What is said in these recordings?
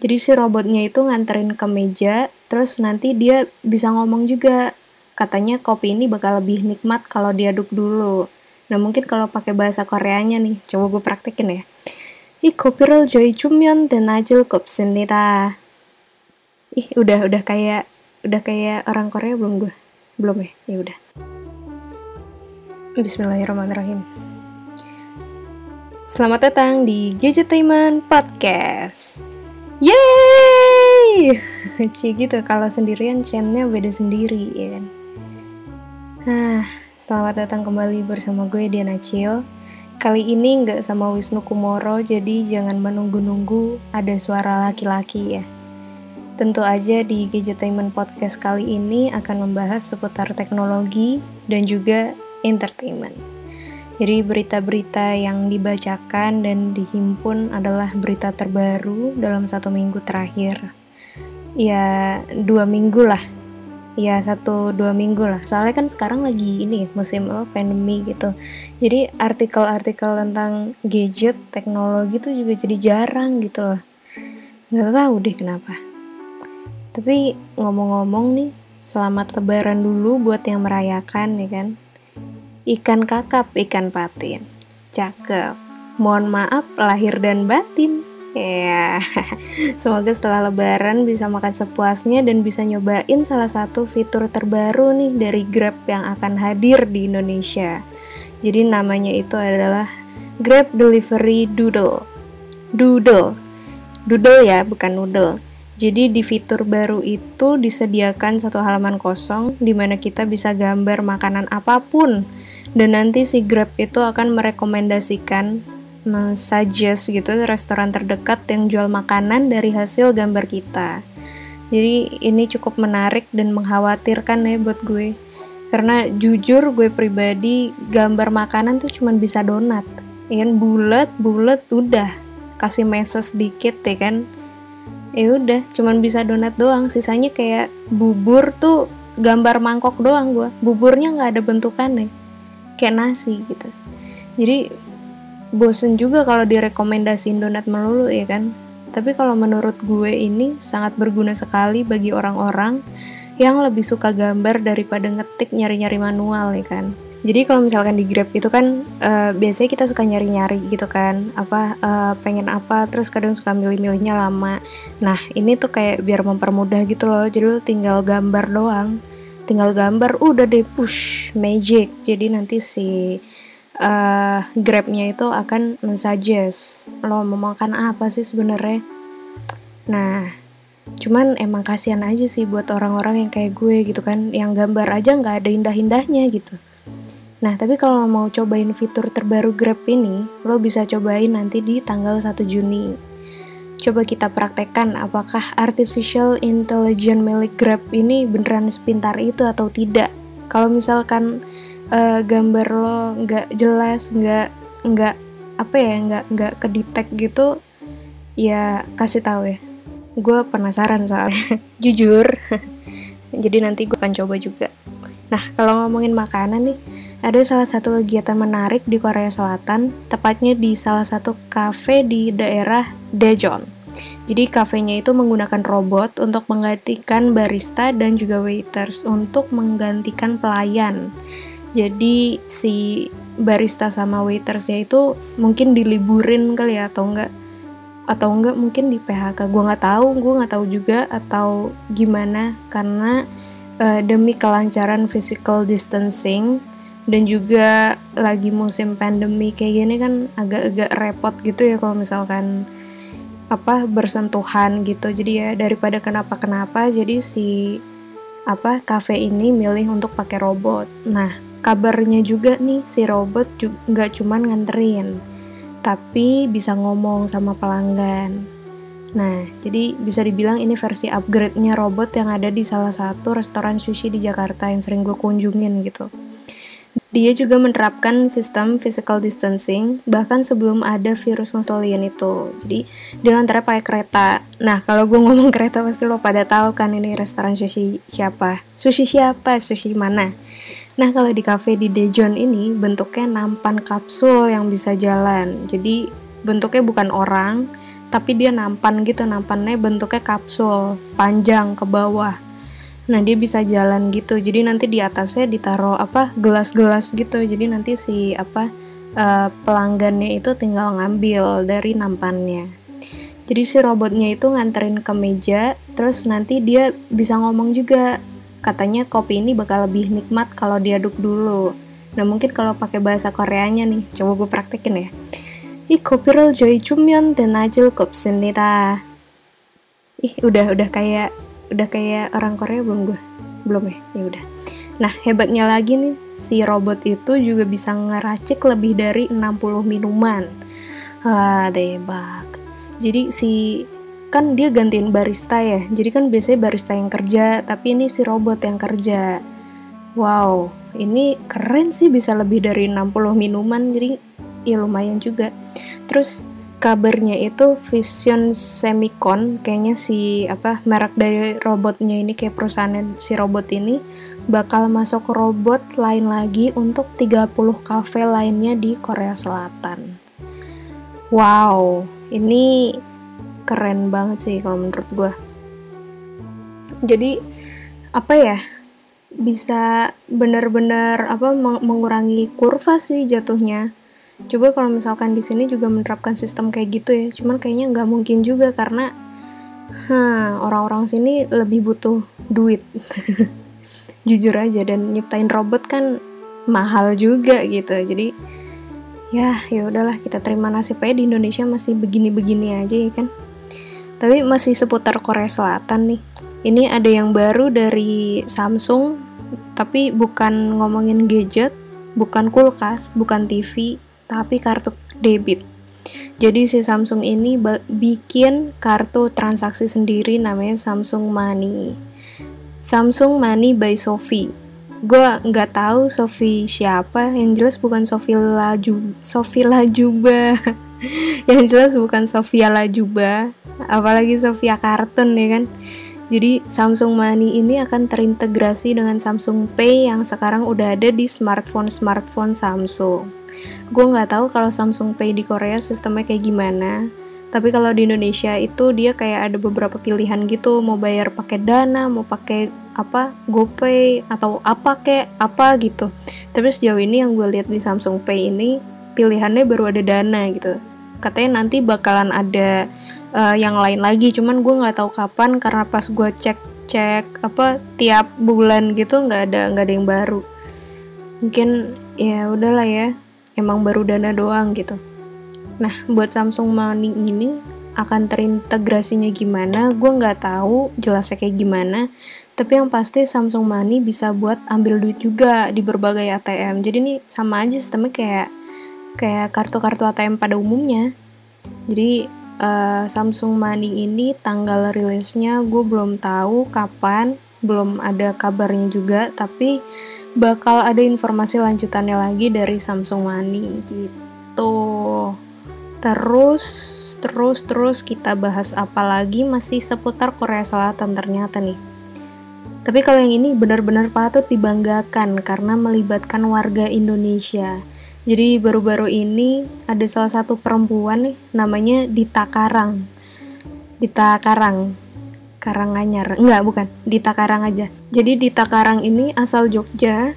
Jadi si robotnya itu nganterin ke meja, terus nanti dia bisa ngomong juga. Katanya kopi ini bakal lebih nikmat kalau diaduk dulu. Nah mungkin kalau pakai bahasa Koreanya nih, coba gue praktekin ya. 이 커피를 저희 주면 되나질 겁습니다. Ih, udah udah kayak udah kayak orang Korea belum gue? Belum ya? Ya udah. Bismillahirrahmanirrahim. Selamat datang di Gadgetainment Podcast. Yeay! Cie gitu, kalau sendirian channelnya beda sendiri, ya kan? Nah, selamat datang kembali bersama gue Diana Cil Kali ini nggak sama Wisnu Kumoro, jadi jangan menunggu-nunggu ada suara laki-laki ya. Tentu aja di Gadgetainment Podcast kali ini akan membahas seputar teknologi dan juga entertainment. Jadi berita-berita yang dibacakan dan dihimpun adalah berita terbaru dalam satu minggu terakhir. Ya, dua minggu lah. Ya satu dua minggu lah. Soalnya kan sekarang lagi ini musim apa pandemi gitu. Jadi artikel-artikel tentang gadget teknologi tuh juga jadi jarang gitu loh. Nggak tahu deh kenapa. Tapi ngomong-ngomong nih selamat lebaran dulu buat yang merayakan ya kan ikan kakap ikan patin cakep mohon maaf lahir dan batin Ya, semoga setelah lebaran bisa makan sepuasnya dan bisa nyobain salah satu fitur terbaru nih dari Grab yang akan hadir di Indonesia. Jadi namanya itu adalah Grab Delivery Doodle. Doodle. Doodle ya, bukan noodle. Jadi di fitur baru itu disediakan satu halaman kosong di mana kita bisa gambar makanan apa pun dan nanti si Grab itu akan merekomendasikan suggest gitu restoran terdekat yang jual makanan dari hasil gambar kita. Jadi ini cukup menarik dan mengkhawatirkan ya buat gue. Karena jujur gue pribadi gambar makanan tuh cuman bisa donat. Ya kan bulat, bulat udah. Kasih meses sedikit ya kan. Ya udah, cuman bisa donat doang. Sisanya kayak bubur tuh gambar mangkok doang gue. Buburnya nggak ada bentukannya. Kayak nasi gitu. Jadi bosen juga kalau direkomendasiin donat melulu ya kan? Tapi kalau menurut gue ini sangat berguna sekali bagi orang-orang yang lebih suka gambar daripada ngetik nyari-nyari manual ya kan? Jadi kalau misalkan di Grab itu kan uh, biasanya kita suka nyari-nyari gitu kan apa uh, pengen apa terus kadang suka milih-milihnya lama. Nah ini tuh kayak biar mempermudah gitu loh jadi lo tinggal gambar doang tinggal gambar udah deh push magic jadi nanti si uh, Grabnya itu akan mensuggest lo mau makan apa sih sebenarnya. Nah, cuman emang kasihan aja sih buat orang-orang yang kayak gue gitu kan, yang gambar aja nggak ada indah-indahnya gitu. Nah, tapi kalau mau cobain fitur terbaru Grab ini, lo bisa cobain nanti di tanggal 1 Juni. Coba kita praktekkan apakah artificial intelligence milik Grab ini beneran sepintar itu atau tidak. Kalau misalkan uh, gambar lo nggak jelas nggak nggak apa ya nggak nggak kedetek gitu ya kasih tahu ya. Gue penasaran soalnya. Jujur. Jadi nanti gue akan coba juga. Nah kalau ngomongin makanan nih ada salah satu kegiatan menarik di Korea Selatan tepatnya di salah satu cafe di daerah Daejeon. Jadi kafenya itu menggunakan robot untuk menggantikan barista dan juga waiters untuk menggantikan pelayan. Jadi si barista sama waitersnya itu mungkin diliburin kali ya atau enggak? Atau enggak mungkin di PHK gue nggak tahu gue nggak tahu juga atau gimana. Karena uh, demi kelancaran physical distancing dan juga lagi musim pandemi kayak gini kan agak-agak repot gitu ya kalau misalkan apa bersentuhan gitu jadi ya daripada kenapa-kenapa jadi si apa kafe ini milih untuk pakai robot nah kabarnya juga nih si robot nggak cuman nganterin, tapi bisa ngomong sama pelanggan. Nah, jadi bisa dibilang ini versi upgrade-nya robot yang ada di salah satu restoran sushi di Jakarta yang sering gue kunjungin gitu. Dia juga menerapkan sistem physical distancing bahkan sebelum ada virus ngeselin itu. Jadi dia antara pakai kereta. Nah kalau gue ngomong kereta pasti lo pada tahu kan ini restoran sushi siapa? Sushi siapa? Sushi mana? Nah, kalau di cafe di Dejon ini bentuknya nampan kapsul yang bisa jalan. Jadi bentuknya bukan orang, tapi dia nampan gitu nampannya bentuknya kapsul panjang ke bawah nah dia bisa jalan gitu jadi nanti di atasnya ditaruh apa gelas-gelas gitu jadi nanti si apa uh, pelanggannya itu tinggal ngambil dari nampannya jadi si robotnya itu nganterin ke meja terus nanti dia bisa ngomong juga katanya kopi ini bakal lebih nikmat kalau diaduk dulu nah mungkin kalau pakai bahasa Koreanya nih coba gue praktekin ya 이 커피를 저희 주면 되나줄 겁습니다. Ih, udah udah kayak udah kayak orang Korea belum gue? Belum ya? Ya udah. Nah, hebatnya lagi nih, si robot itu juga bisa ngeracik lebih dari 60 minuman. Wah, debak. Jadi si kan dia gantiin barista ya. Jadi kan biasanya barista yang kerja, tapi ini si robot yang kerja. Wow, ini keren sih bisa lebih dari 60 minuman. Jadi ya lumayan juga terus kabarnya itu Vision Semicon kayaknya si apa merek dari robotnya ini kayak perusahaan si robot ini bakal masuk robot lain lagi untuk 30 cafe lainnya di Korea Selatan. Wow, ini keren banget sih kalau menurut gue. Jadi apa ya? Bisa benar-benar apa mengurangi kurva sih jatuhnya coba kalau misalkan di sini juga menerapkan sistem kayak gitu ya. Cuman kayaknya nggak mungkin juga karena orang-orang sini lebih butuh duit. Jujur aja dan nyiptain robot kan mahal juga gitu. Jadi ya ya udahlah kita terima nasib aja di Indonesia masih begini-begini aja ya kan. Tapi masih seputar Korea Selatan nih. Ini ada yang baru dari Samsung tapi bukan ngomongin gadget bukan kulkas bukan TV tapi kartu debit. Jadi si Samsung ini bikin kartu transaksi sendiri namanya Samsung Money. Samsung Money by Sophie. Gue nggak tahu Sophie siapa, yang jelas bukan Sophie Laju, Sophie Lajuba. yang jelas bukan Sofia Lajuba, apalagi Sofia Kartun ya kan. Jadi Samsung Money ini akan terintegrasi dengan Samsung Pay yang sekarang udah ada di smartphone-smartphone Samsung gue nggak tahu kalau Samsung Pay di Korea sistemnya kayak gimana. Tapi kalau di Indonesia itu dia kayak ada beberapa pilihan gitu. Mau bayar pakai dana mau pakai apa GoPay atau apa kayak apa gitu. Tapi sejauh ini yang gue lihat di Samsung Pay ini pilihannya baru ada dana gitu. Katanya nanti bakalan ada uh, yang lain lagi. Cuman gue nggak tahu kapan karena pas gue cek cek apa tiap bulan gitu nggak ada nggak ada yang baru. Mungkin ya udahlah ya emang baru dana doang gitu. Nah, buat Samsung Money ini akan terintegrasinya gimana, gue nggak tahu jelasnya kayak gimana. Tapi yang pasti Samsung Money bisa buat ambil duit juga di berbagai ATM. Jadi ini sama aja sistemnya kayak kayak kartu-kartu ATM pada umumnya. Jadi uh, Samsung Money ini tanggal rilisnya gue belum tahu kapan, belum ada kabarnya juga. Tapi bakal ada informasi lanjutannya lagi dari Samsung Money gitu. Terus terus terus kita bahas apa lagi masih seputar Korea Selatan ternyata nih. Tapi kalau yang ini benar-benar patut dibanggakan karena melibatkan warga Indonesia. Jadi baru-baru ini ada salah satu perempuan nih namanya Dita Karang. Dita Karang Karanganyar. Enggak, bukan. Dita Karang aja. Jadi Dita Karang ini asal Jogja.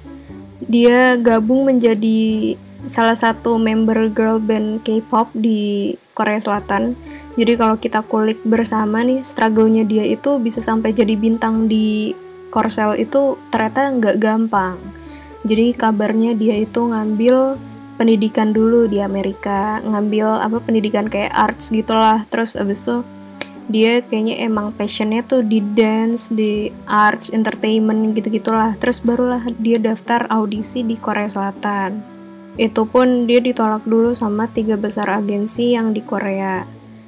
Dia gabung menjadi salah satu member girl band K-pop di Korea Selatan. Jadi kalau kita kulik bersama nih, struggle-nya dia itu bisa sampai jadi bintang di Korsel itu ternyata nggak gampang. Jadi kabarnya dia itu ngambil pendidikan dulu di Amerika, ngambil apa pendidikan kayak arts gitulah. Terus abis itu dia kayaknya emang passionnya tuh di dance, di arts, entertainment gitu-gitulah. Terus barulah dia daftar audisi di Korea Selatan. Itu pun dia ditolak dulu sama tiga besar agensi yang di Korea.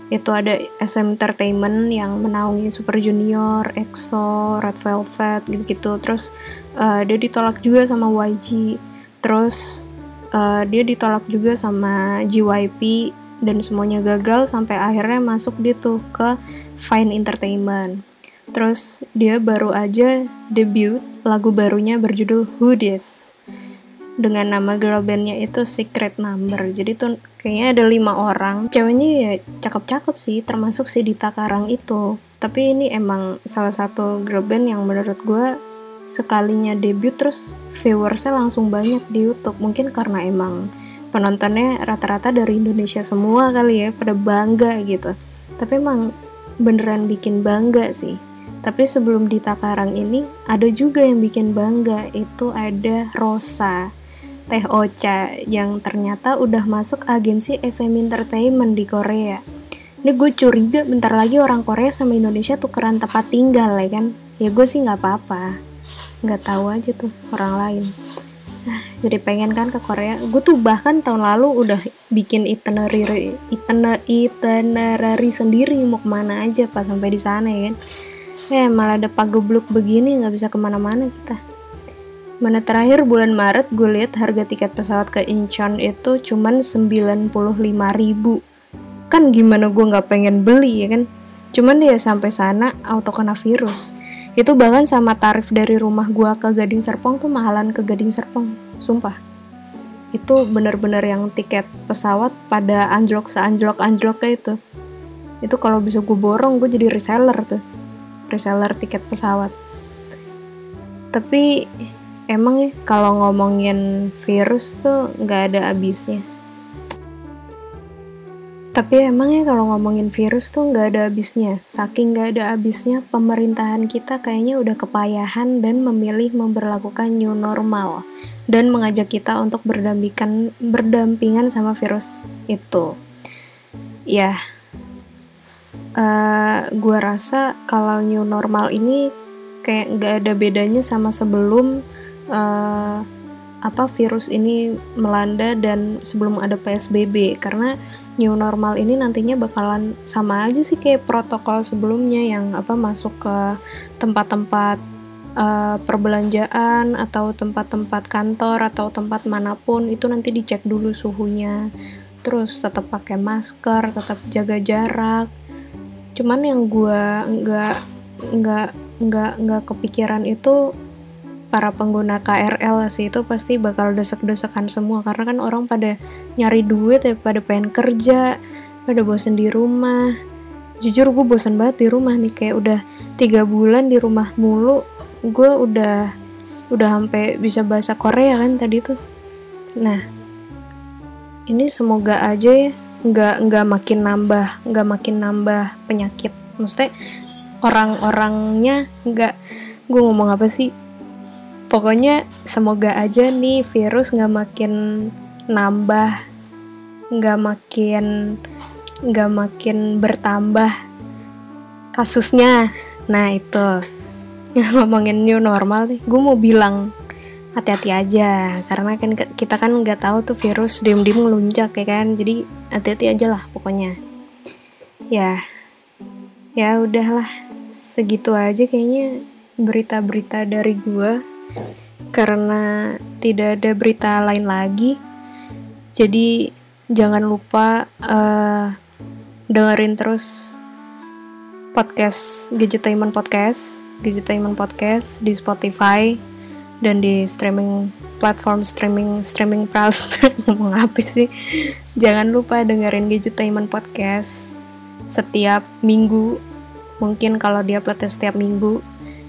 Itu ada SM Entertainment yang menaungi Super Junior, EXO, Red Velvet gitu-gitu. Terus uh, dia ditolak juga sama YG. Terus uh, dia ditolak juga sama JYP dan semuanya gagal sampai akhirnya masuk dia tuh ke Fine Entertainment. Terus dia baru aja debut lagu barunya berjudul Who This. dengan nama girl bandnya itu Secret Number jadi tuh kayaknya ada lima orang ceweknya ya cakep-cakep sih termasuk si Dita Karang itu tapi ini emang salah satu girl band yang menurut gue sekalinya debut terus viewersnya langsung banyak di YouTube mungkin karena emang penontonnya rata-rata dari Indonesia semua kali ya pada bangga gitu tapi emang beneran bikin bangga sih tapi sebelum di Takarang ini ada juga yang bikin bangga itu ada Rosa Teh Ocha yang ternyata udah masuk agensi SM Entertainment di Korea. Ini gue curiga bentar lagi orang Korea sama Indonesia tukeran tempat tinggal ya kan. Ya gue sih nggak apa-apa. Nggak tahu aja tuh orang lain. Jadi pengen kan ke Korea. Gue tuh bahkan tahun lalu udah bikin itinerary, itinerary, itinerary sendiri mau ke mana aja pas sampai di sana ya kan. Eh malah ada pagebluk begini nggak bisa ke mana-mana kita. Mana terakhir bulan Maret gue lihat harga tiket pesawat ke Incheon itu cuman 95 ribu. Kan gimana gue nggak pengen beli ya kan? Cuman dia sampai sana auto kena virus. Itu bahkan sama tarif dari rumah gue ke Gading Serpong tuh mahalan ke Gading Serpong. Sumpah. Itu bener-bener yang tiket pesawat pada anjlok seanjlok anjlok kayak itu. Itu kalau bisa gue borong gue jadi reseller tuh. Reseller tiket pesawat. Tapi emang ya kalau ngomongin virus tuh nggak ada habisnya tapi emang ya kalau ngomongin virus tuh nggak ada habisnya saking nggak ada habisnya pemerintahan kita kayaknya udah kepayahan dan memilih memperlakukan new normal dan mengajak kita untuk berdampingan berdampingan sama virus itu. Ya uh, gua rasa kalau new normal ini kayak nggak ada bedanya sama sebelum uh, apa virus ini melanda dan sebelum ada PSBB karena new normal ini nantinya bakalan sama aja sih kayak protokol sebelumnya yang apa masuk ke tempat-tempat uh, perbelanjaan atau tempat-tempat kantor atau tempat mana pun itu nanti dicek dulu suhunya. Terus tetap pakai masker tetap jaga jarak. Cuman yang gue nggak nggak nggak nggak kepikiran itu para pengguna KRL sih itu pasti bakal desek-desekan semua. Karena kan orang pada nyari duit ya pada pengen kerja pada bosen di rumah. Jujur gue bosen banget di rumah nih. Kayak udah tiga bulan di rumah mulu gue udah udah sampai bisa bahasa Korea kan tadi tuh. Nah ini semoga aja ya nggak nggak makin nambah nggak makin nambah penyakit. Maksudnya orang-orangnya nggak gue ngomong apa sih? Pokoknya semoga aja nih virus nggak makin nambah nggak makin nggak makin bertambah kasusnya. Nah itu ngomongin new normal nih gue mau bilang hati-hati aja. Karena kan kita kan nggak tahu tuh virus diem-diem ngeluncak ya kan? Jadi hati-hati aja lah pokoknya. Ya ya udahlah. Segitu aja kayaknya berita-berita dari gue karena tidak ada berita lain lagi. Jadi jangan lupa uh, dengerin terus podcast Gadgetainment Podcast, Gadgetainment Podcast di Spotify dan di streaming platform streaming streaming platform apa sih? Jangan lupa dengerin Gadgetainment Podcast setiap minggu. Mungkin kalau dia upload setiap minggu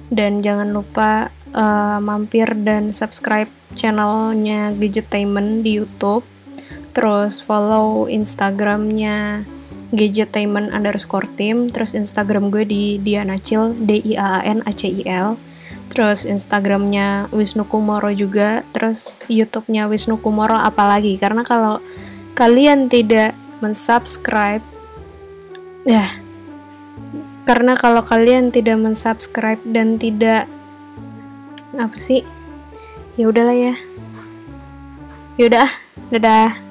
dan jangan lupa uh, mampir dan subscribe channelnya Gadgetainment di YouTube terus follow Instagramnya Gadgetainment underscore team terus Instagram gue di Dianacil D I A N A C I L. Terus Instagramnya Wisnu Kumoro juga terus YouTube-nya Wisnu Kumoro apalagi karena kalau kalian tidak mensubscribe ya karena kalau kalian tidak mensubscribe dan tidak apa sih? Ya udahlah ya. Yaudah dadah